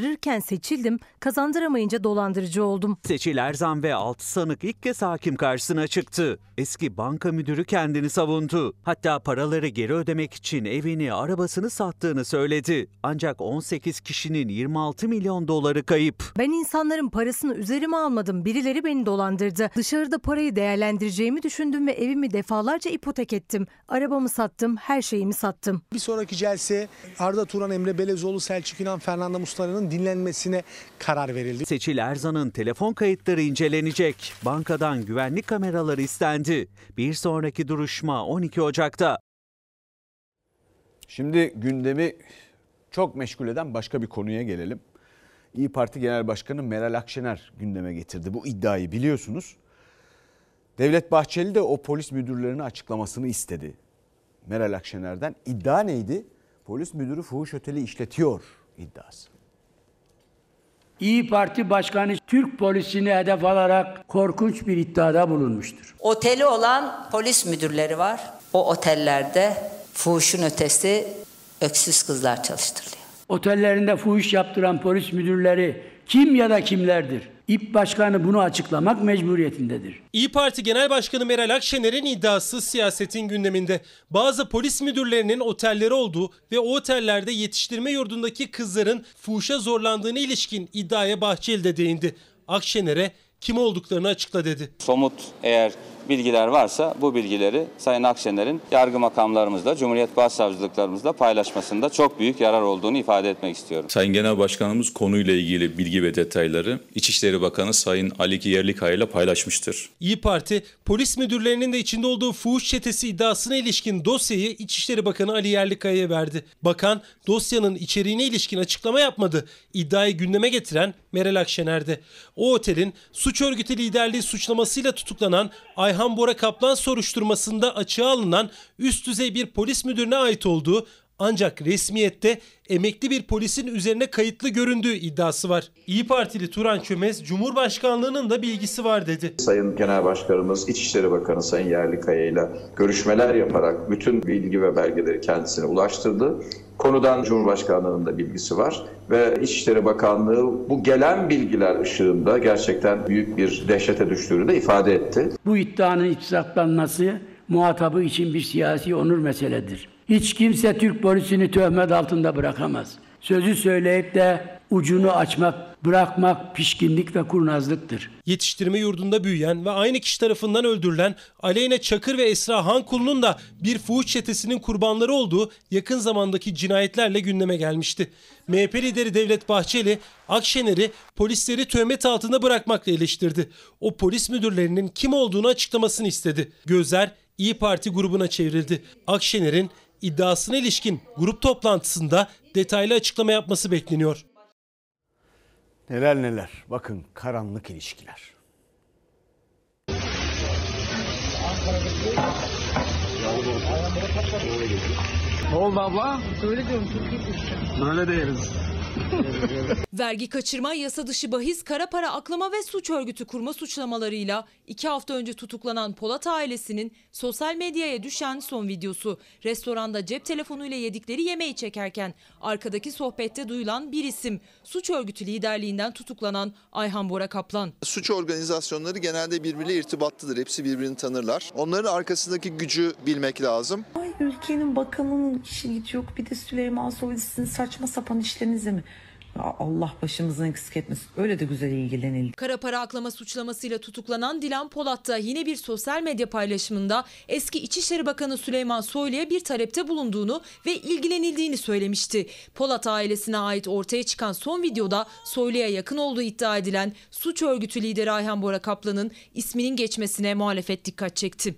Kazandırırken seçildim, kazandıramayınca dolandırıcı oldum. Seçil Erzan ve 6 sanık ilk kez hakim karşısına çıktı. Eski banka müdürü kendini savundu. Hatta paraları geri ödemek için evini, arabasını sattığını söyledi. Ancak 18 kişinin 26 milyon doları kayıp. Ben insanların parasını üzerime almadım. Birileri beni dolandırdı. Dışarıda parayı değerlendireceğimi düşündüm ve evimi defalarca ipotek ettim. Arabamı sattım, her şeyimi sattım. Bir sonraki celse Arda Turan, Emre Belezoğlu, Selçuk İnan, Fernando Mustara'nın dinlenmesine karar verildi. Seçil Erzan'ın telefon kayıtları incelenecek. Bankadan güvenlik kameraları istendi. Bir sonraki duruşma 12 Ocak'ta. Şimdi gündemi çok meşgul eden başka bir konuya gelelim. İyi Parti Genel Başkanı Meral Akşener gündeme getirdi. Bu iddiayı biliyorsunuz. Devlet Bahçeli de o polis müdürlerine açıklamasını istedi. Meral Akşener'den iddia neydi? Polis müdürü fuhuş oteli işletiyor iddiası. İyi Parti Başkanı Türk polisini hedef alarak korkunç bir iddiada bulunmuştur. Oteli olan polis müdürleri var. O otellerde fuhuşun ötesi öksüz kızlar çalıştırılıyor. Otellerinde fuhuş yaptıran polis müdürleri kim ya da kimlerdir? İP Başkanı bunu açıklamak mecburiyetindedir. İyi Parti Genel Başkanı Meral Akşener'in iddiası siyasetin gündeminde. Bazı polis müdürlerinin otelleri olduğu ve o otellerde yetiştirme yurdundaki kızların fuhuşa zorlandığına ilişkin iddiaya Bahçeli de değindi. Akşener'e kim olduklarını açıkla dedi. Somut eğer bilgiler varsa bu bilgileri Sayın Akşener'in yargı makamlarımızla, Cumhuriyet Başsavcılıklarımızla paylaşmasında çok büyük yarar olduğunu ifade etmek istiyorum. Sayın Genel Başkanımız konuyla ilgili bilgi ve detayları İçişleri Bakanı Sayın Ali Yerlikaya ile paylaşmıştır. İyi Parti, polis müdürlerinin de içinde olduğu fuhuş çetesi iddiasına ilişkin dosyayı İçişleri Bakanı Ali Yerlikaya'ya verdi. Bakan dosyanın içeriğine ilişkin açıklama yapmadı. İddiayı gündeme getiren Meral Akşener'de. O otelin suç örgütü liderliği suçlamasıyla tutuklanan Ayhan Bora Kaplan soruşturmasında açığa alınan üst düzey bir polis müdürüne ait olduğu ancak resmiyette emekli bir polisin üzerine kayıtlı göründüğü iddiası var. İyi Partili Turan Çömez, Cumhurbaşkanlığının da bilgisi var dedi. Sayın Genel Başkanımız İçişleri Bakanı Sayın Yerlikaya ile görüşmeler yaparak bütün bilgi ve belgeleri kendisine ulaştırdı. Konudan Cumhurbaşkanlığının da bilgisi var ve İçişleri Bakanlığı bu gelen bilgiler ışığında gerçekten büyük bir dehşete düştüğünü de ifade etti. Bu iddianın ispatlanması muhatabı için bir siyasi onur meseledir. Hiç kimse Türk polisini töhmet altında bırakamaz. Sözü söyleyip de ucunu açmak, bırakmak pişkinlik ve kurnazlıktır. Yetiştirme yurdunda büyüyen ve aynı kişi tarafından öldürülen Aleyna Çakır ve Esra Hankul'un da bir fuhuş çetesinin kurbanları olduğu yakın zamandaki cinayetlerle gündeme gelmişti. MHP lideri Devlet Bahçeli, Akşener'i polisleri töhmet altında bırakmakla eleştirdi. O polis müdürlerinin kim olduğunu açıklamasını istedi. Gözler İyi Parti grubuna çevrildi. Akşener'in iddiasına ilişkin grup toplantısında detaylı açıklama yapması bekleniyor. Neler neler. Bakın karanlık ilişkiler. Ne oldu abla? Öyle diyorum çok iyi Böyle değiliz. Vergi kaçırma, yasa dışı bahis, kara para aklama ve suç örgütü kurma suçlamalarıyla iki hafta önce tutuklanan Polat ailesinin sosyal medyaya düşen son videosu. Restoranda cep telefonuyla yedikleri yemeği çekerken arkadaki sohbette duyulan bir isim. Suç örgütü liderliğinden tutuklanan Ayhan Bora Kaplan. Suç organizasyonları genelde birbiriyle irtibatlıdır. Hepsi birbirini tanırlar. Onların arkasındaki gücü bilmek lazım. Ay ülkenin bakanının işi gücü yok bir de Süleyman Soylu'nun saçma sapan işlerinize mi? Allah başımızdan eksik etmesin. Öyle de güzel ilgilenildi. Kara para aklama suçlamasıyla tutuklanan Dilan Polat da yine bir sosyal medya paylaşımında eski İçişleri Bakanı Süleyman Soylu'ya bir talepte bulunduğunu ve ilgilenildiğini söylemişti. Polat ailesine ait ortaya çıkan son videoda Soylu'ya yakın olduğu iddia edilen suç örgütü lideri Ayhan Bora Kaplan'ın isminin geçmesine muhalefet dikkat çekti.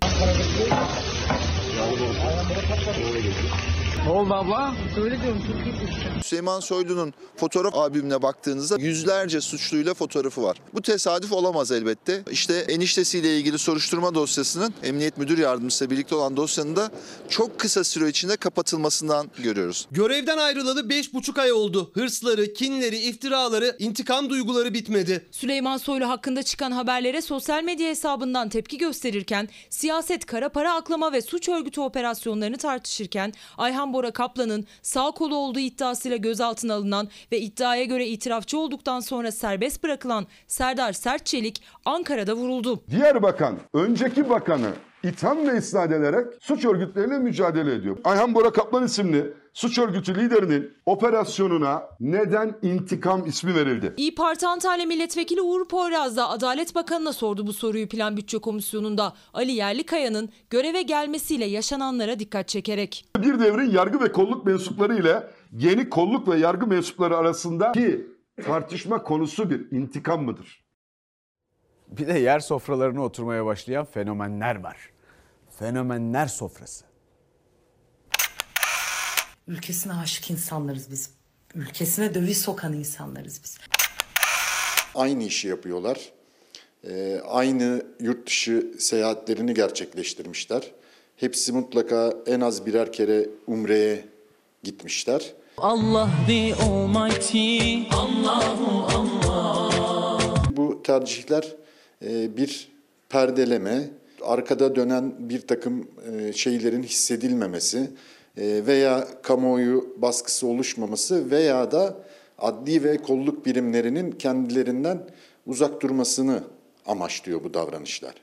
Ne oldu abla? Öyle diyorum çok iyi düştü. Süleyman Soylu'nun fotoğraf albümüne baktığınızda yüzlerce suçluyla fotoğrafı var. Bu tesadüf olamaz elbette. İşte eniştesiyle ilgili soruşturma dosyasının Emniyet Müdür Yardımcısıyla birlikte olan dosyanın da çok kısa süre içinde kapatılmasından görüyoruz. Görevden ayrılalı 5,5 ay oldu. Hırsları, kinleri, iftiraları, intikam duyguları bitmedi. Süleyman Soylu hakkında çıkan haberlere sosyal medya hesabından tepki gösterirken, siyaset, kara para aklama ve suç örgütü operasyonlarını tartışırken Ayhan Bora Kaplan'ın sağ kolu olduğu iddiasıyla gözaltına alınan ve iddiaya göre itirafçı olduktan sonra serbest bırakılan Serdar Sertçelik Ankara'da vuruldu. Diğer bakan, önceki bakanı itham ve isnat ederek suç örgütleriyle mücadele ediyor. Ayhan Bora Kaplan isimli suç örgütü liderinin operasyonuna neden intikam ismi verildi? İyi Parti Antalya Milletvekili Uğur Poyraz da Adalet Bakanı'na sordu bu soruyu Plan Bütçe Komisyonu'nda. Ali Yerlikaya'nın göreve gelmesiyle yaşananlara dikkat çekerek. Bir devrin yargı ve kolluk mensupları ile yeni kolluk ve yargı mensupları arasındaki tartışma konusu bir intikam mıdır? Bir de yer sofralarına oturmaya başlayan fenomenler var. Fenomenler sofrası. Ülkesine aşık insanlarız biz. Ülkesine döviz sokan insanlarız biz. Aynı işi yapıyorlar. Ee, aynı yurt dışı seyahatlerini gerçekleştirmişler. Hepsi mutlaka en az birer kere Umre'ye gitmişler. Allah the Almighty, Allahu Allah. Bu tercihler e, bir perdeleme, arkada dönen bir takım e, şeylerin hissedilmemesi e, veya kamuoyu baskısı oluşmaması veya da adli ve kolluk birimlerinin kendilerinden uzak durmasını amaçlıyor bu davranışlar.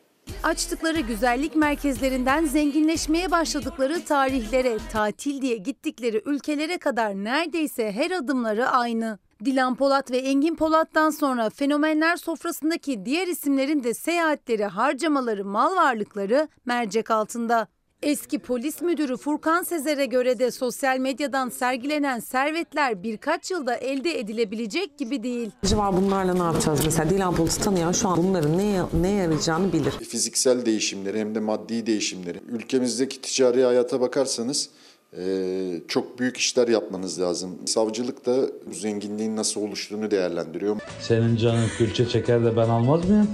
Açtıkları güzellik merkezlerinden zenginleşmeye başladıkları tarihlere, tatil diye gittikleri ülkelere kadar neredeyse her adımları aynı. Dilan Polat ve Engin Polat'tan sonra fenomenler sofrasındaki diğer isimlerin de seyahatleri, harcamaları, mal varlıkları mercek altında. Eski polis müdürü Furkan Sezer'e göre de sosyal medyadan sergilenen servetler birkaç yılda elde edilebilecek gibi değil. Acaba bunlarla ne yapacağız? Mesela Dilan Polat'ı tanıyan şu an bunların neye, neye yarayacağını bilir. Fiziksel değişimleri hem de maddi değişimleri. Ülkemizdeki ticari hayata bakarsanız e, çok büyük işler yapmanız lazım. Savcılık da bu zenginliğin nasıl oluştuğunu değerlendiriyor. Senin canın külçe çeker de ben almaz mıyım?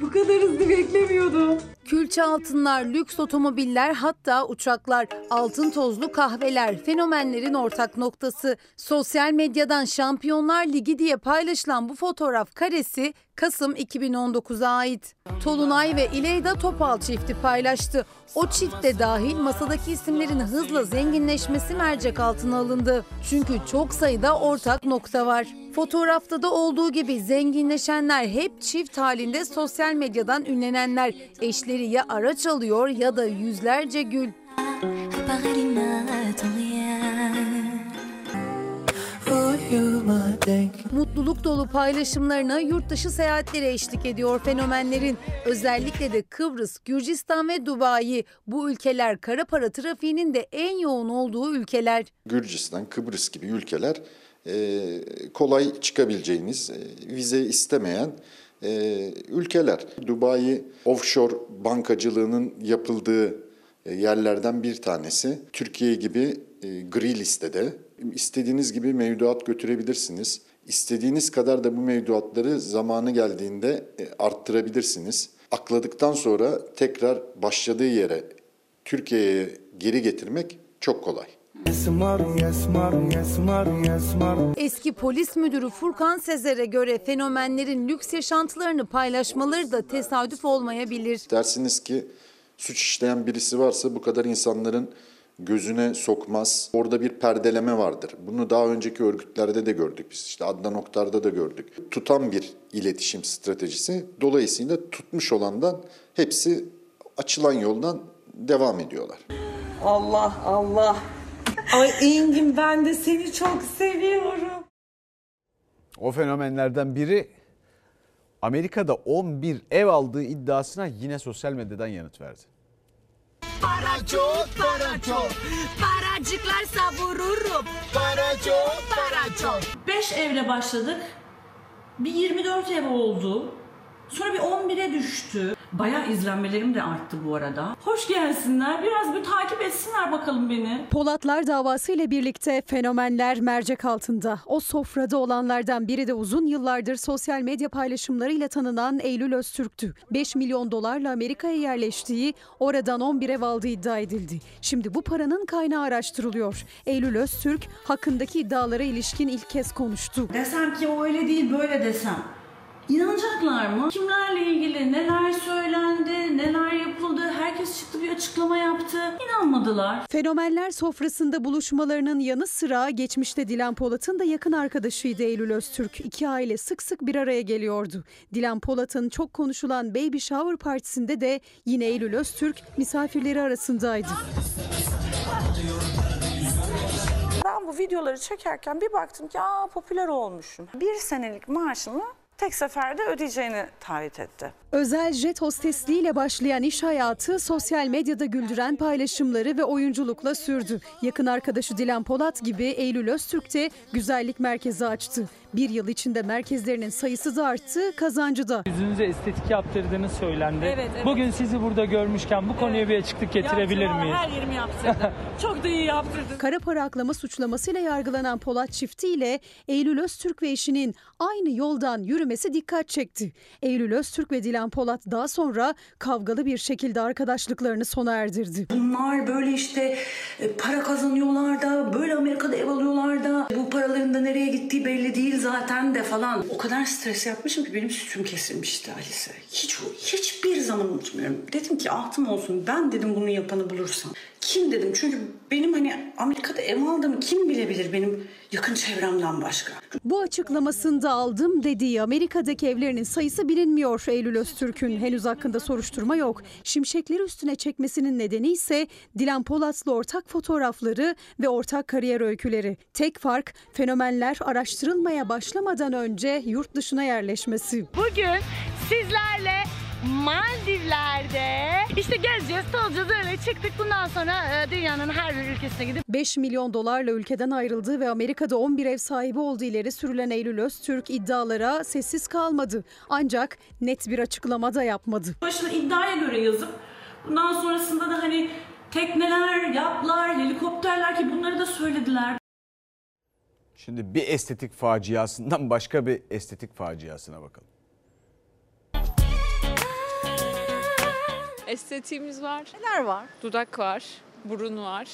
Bu kadar hızlı beklemiyordum. Külçe altınlar, lüks otomobiller hatta uçaklar, altın tozlu kahveler fenomenlerin ortak noktası. Sosyal medyadan Şampiyonlar Ligi diye paylaşılan bu fotoğraf karesi Kasım 2019'a ait. Tolunay ve İleyda Topal çifti paylaştı. O çift de dahil masadaki isimlerin hızla zenginleşmesi mercek altına alındı. Çünkü çok sayıda ortak nokta var. Fotoğrafta da olduğu gibi zenginleşenler hep çift halinde sosyal medyadan ünlenenler. Eşleri ya araç alıyor ya da yüzlerce gül. Mutluluk dolu paylaşımlarına yurt dışı seyahatleri eşlik ediyor fenomenlerin. Özellikle de Kıbrıs, Gürcistan ve Dubai bu ülkeler kara para trafiğinin de en yoğun olduğu ülkeler. Gürcistan, Kıbrıs gibi ülkeler e, kolay çıkabileceğiniz, e, vize istemeyen e, ülkeler. Dubai offshore bankacılığının yapıldığı yerlerden bir tanesi. Türkiye gibi gri listede. İstediğiniz gibi mevduat götürebilirsiniz. İstediğiniz kadar da bu mevduatları zamanı geldiğinde e, arttırabilirsiniz. Akladıktan sonra tekrar başladığı yere Türkiye'ye geri getirmek çok kolay. Eski polis müdürü Furkan Sezer'e göre fenomenlerin lüks yaşantılarını paylaşmaları da tesadüf olmayabilir. Dersiniz ki suç işleyen birisi varsa bu kadar insanların gözüne sokmaz. Orada bir perdeleme vardır. Bunu daha önceki örgütlerde de gördük biz. İşte Adnan Oktar'da da gördük. Tutan bir iletişim stratejisi. Dolayısıyla tutmuş olandan hepsi açılan yoldan devam ediyorlar. Allah Allah. Ay Engin ben de seni çok seviyorum. O fenomenlerden biri Amerika'da 11 ev aldığı iddiasına yine sosyal medyadan yanıt verdi. Para çok, para çok. Paracıklar savururum. Para çok, para çok. 5 evle başladık. Bir 24 ev oldu. Sonra bir 11'e düştü. Bayağı izlenmelerim de arttı bu arada. Hoş gelsinler. Biraz bir takip etsinler bakalım beni. Polatlar davası ile birlikte fenomenler mercek altında. O sofrada olanlardan biri de uzun yıllardır sosyal medya paylaşımlarıyla tanınan Eylül Öztürk'tü. 5 milyon dolarla Amerika'ya yerleştiği, oradan 11 ev aldığı iddia edildi. Şimdi bu paranın kaynağı araştırılıyor. Eylül Öztürk hakkındaki iddialara ilişkin ilk kez konuştu. Desem ki o öyle değil böyle desem. İnanacaklar mı? Kimlerle ilgili neler açıklama yaptı. İnanmadılar. Fenomenler sofrasında buluşmalarının yanı sıra geçmişte Dilan Polat'ın da yakın arkadaşıydı Eylül Öztürk. İki aile sık sık bir araya geliyordu. Dilan Polat'ın çok konuşulan Baby Shower partisinde de yine Eylül Öztürk misafirleri arasındaydı. Ben bu videoları çekerken bir baktım ki aa popüler olmuşum. Bir senelik maaşımı tek seferde ödeyeceğini taahhüt etti. Özel jet hostesliğiyle başlayan iş hayatı sosyal medyada güldüren paylaşımları ve oyunculukla sürdü. Yakın arkadaşı Dilan Polat gibi Eylül Öztürk de güzellik merkezi açtı. Bir yıl içinde merkezlerinin sayısı da arttı, kazancı da. Yüzünüze estetik yaptırdığınız söylendi. Evet, evet. Bugün sizi burada görmüşken bu konuya bir açıklık getirebilir Yaptım, miyiz? Her yerimi yaptırdım. *laughs* Çok da iyi yaptırdım. Kara para aklama suçlamasıyla yargılanan Polat çifti ile Eylül Öztürk ve eşinin aynı yoldan yürümesi dikkat çekti. Eylül Öztürk ve Dilan Polat daha sonra kavgalı bir şekilde arkadaşlıklarını sona erdirdi. Bunlar böyle işte e, para kazanıyorlar da, böyle Amerika'da ev alıyorlar da, bu paraların da nereye gittiği belli değil zaten de falan. O kadar stres yapmışım ki benim sütüm kesilmişti Alice. Hiç, hiçbir zaman unutmuyorum. Dedim ki ahtım olsun ben dedim bunu yapanı bulursam. Kim dedim çünkü benim hani Amerika'da ev aldığımı kim bilebilir benim yakın çevremden başka. Bu açıklamasında aldım dediği Amerika'daki evlerinin sayısı bilinmiyor Eylül Öztürk'ün. Henüz hakkında soruşturma yok. Şimşekleri üstüne çekmesinin nedeni ise Dilan Polat'la ortak fotoğrafları ve ortak kariyer öyküleri. Tek fark fenomenler araştırılmaya başlamadan önce yurt dışına yerleşmesi. Bugün sizlerle Maldivler'de işte gezeceğiz, tolacağız öyle çıktık. Bundan sonra e, dünyanın her bir ülkesine gidip 5 milyon dolarla ülkeden ayrıldığı ve Amerika'da 11 ev sahibi olduğu ileri sürülen Eylül Öztürk iddialara sessiz kalmadı. Ancak net bir açıklama da yapmadı. Başına iddiaya göre yazıp bundan sonrasında da hani tekneler, yatlar, helikopterler ki bunları da söylediler. Şimdi bir estetik faciasından başka bir estetik faciasına bakalım. Estetiğimiz var. Neler var? Dudak var, burun var.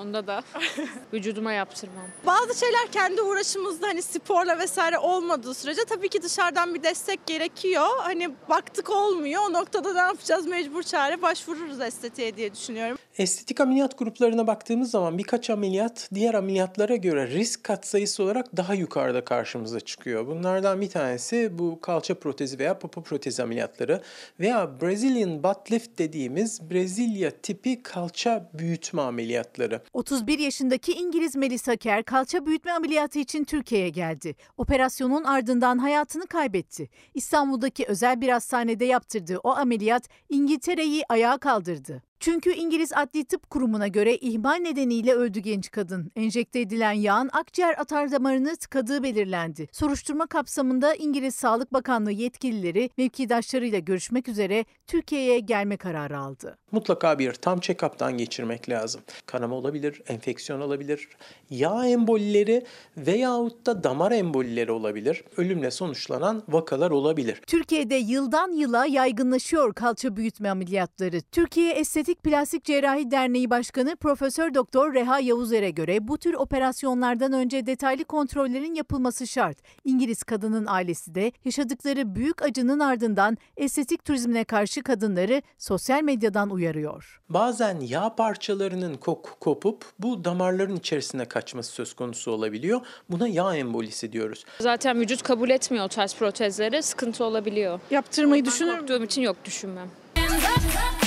Onda da *laughs* vücuduma yaptırmam. Bazı şeyler kendi uğraşımızda hani sporla vesaire olmadığı sürece tabii ki dışarıdan bir destek gerekiyor. Hani baktık olmuyor. O noktada ne yapacağız? Mecbur çare başvururuz estetiğe diye düşünüyorum. Estetik ameliyat gruplarına baktığımız zaman birkaç ameliyat diğer ameliyatlara göre risk katsayısı olarak daha yukarıda karşımıza çıkıyor. Bunlardan bir tanesi bu kalça protezi veya popo protezi ameliyatları veya Brazilian butt lift dediğimiz Brezilya tipi kalça büyütme ameliyatları. 31 yaşındaki İngiliz Melissa Kerr kalça büyütme ameliyatı için Türkiye'ye geldi. Operasyonun ardından hayatını kaybetti. İstanbul'daki özel bir hastanede yaptırdığı o ameliyat İngiltere'yi ayağa kaldırdı. Çünkü İngiliz Adli Tıp Kurumu'na göre ihmal nedeniyle öldü genç kadın. Enjekte edilen yağın akciğer atar damarını tıkadığı belirlendi. Soruşturma kapsamında İngiliz Sağlık Bakanlığı yetkilileri mevkidaşlarıyla görüşmek üzere Türkiye'ye gelme kararı aldı. Mutlaka bir tam check-up'tan geçirmek lazım. Kanama olabilir, enfeksiyon olabilir, yağ embolileri veyahut da damar embolileri olabilir. Ölümle sonuçlanan vakalar olabilir. Türkiye'de yıldan yıla yaygınlaşıyor kalça büyütme ameliyatları. Türkiye Estetik Plastik Cerrahi Derneği Başkanı Profesör Doktor Reha Yavuzer'e göre bu tür operasyonlardan önce detaylı kontrollerin yapılması şart. İngiliz kadının ailesi de yaşadıkları büyük acının ardından estetik turizmine karşı kadınları sosyal medyadan uyarıyor. Bazen yağ parçalarının koku kopup bu damarların içerisine kaçması söz konusu olabiliyor. Buna yağ embolisi diyoruz. Zaten vücut kabul etmiyor o tarz protezleri. Sıkıntı olabiliyor. Yaptırmayı düşünür Korktuğum için yok düşünmem. *laughs*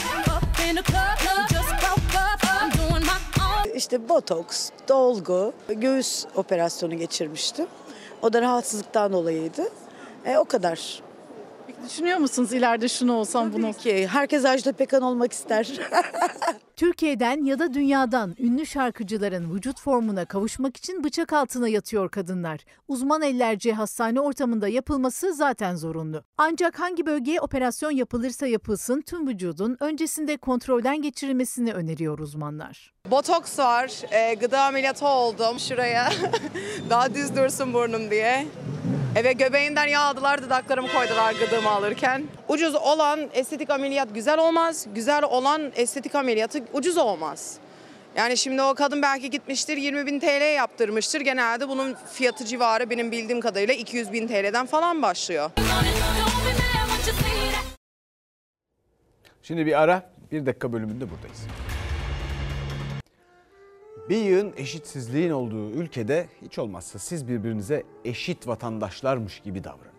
işte botoks, dolgu, göğüs operasyonu geçirmiştim. O da rahatsızlıktan dolayıydı. E, o kadar. Düşünüyor musunuz ileride şunu olsam bunu ki. Herkes Ajda Pekan olmak ister. *laughs* Türkiye'den ya da dünyadan ünlü şarkıcıların vücut formuna kavuşmak için bıçak altına yatıyor kadınlar. Uzman ellerce hastane ortamında yapılması zaten zorunlu. Ancak hangi bölgeye operasyon yapılırsa yapılsın tüm vücudun öncesinde kontrolden geçirilmesini öneriyor uzmanlar. Botoks var, e, gıda ameliyatı oldum şuraya. *laughs* Daha düz dursun burnum diye. E, ve göbeğimden yağ aldılar, dudaklarımı koydular gıdımı alırken. Ucuz olan estetik ameliyat güzel olmaz, güzel olan estetik ameliyatı ucuz olmaz. Yani şimdi o kadın belki gitmiştir 20 bin TL yaptırmıştır. Genelde bunun fiyatı civarı benim bildiğim kadarıyla 200 bin TL'den falan başlıyor. Şimdi bir ara, bir dakika bölümünde buradayız. Bir yığın eşitsizliğin olduğu ülkede hiç olmazsa siz birbirinize eşit vatandaşlarmış gibi davranın.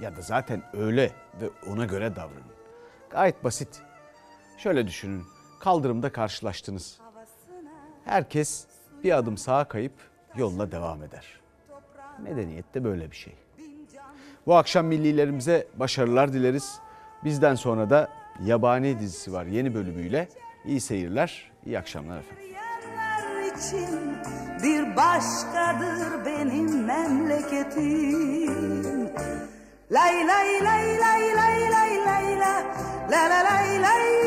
Ya da zaten öyle ve ona göre davranın. Gayet basit. Şöyle düşünün. Kaldırımda karşılaştınız. Herkes bir adım sağa kayıp yoluna devam eder. Medeniyet de böyle bir şey. Bu akşam millilerimize başarılar dileriz. Bizden sonra da Yabani dizisi var yeni bölümüyle. İyi seyirler, iyi akşamlar efendim. İçin bir başkadır benim memleketim. Lay lay lay lay lay lay lay la la la lay lay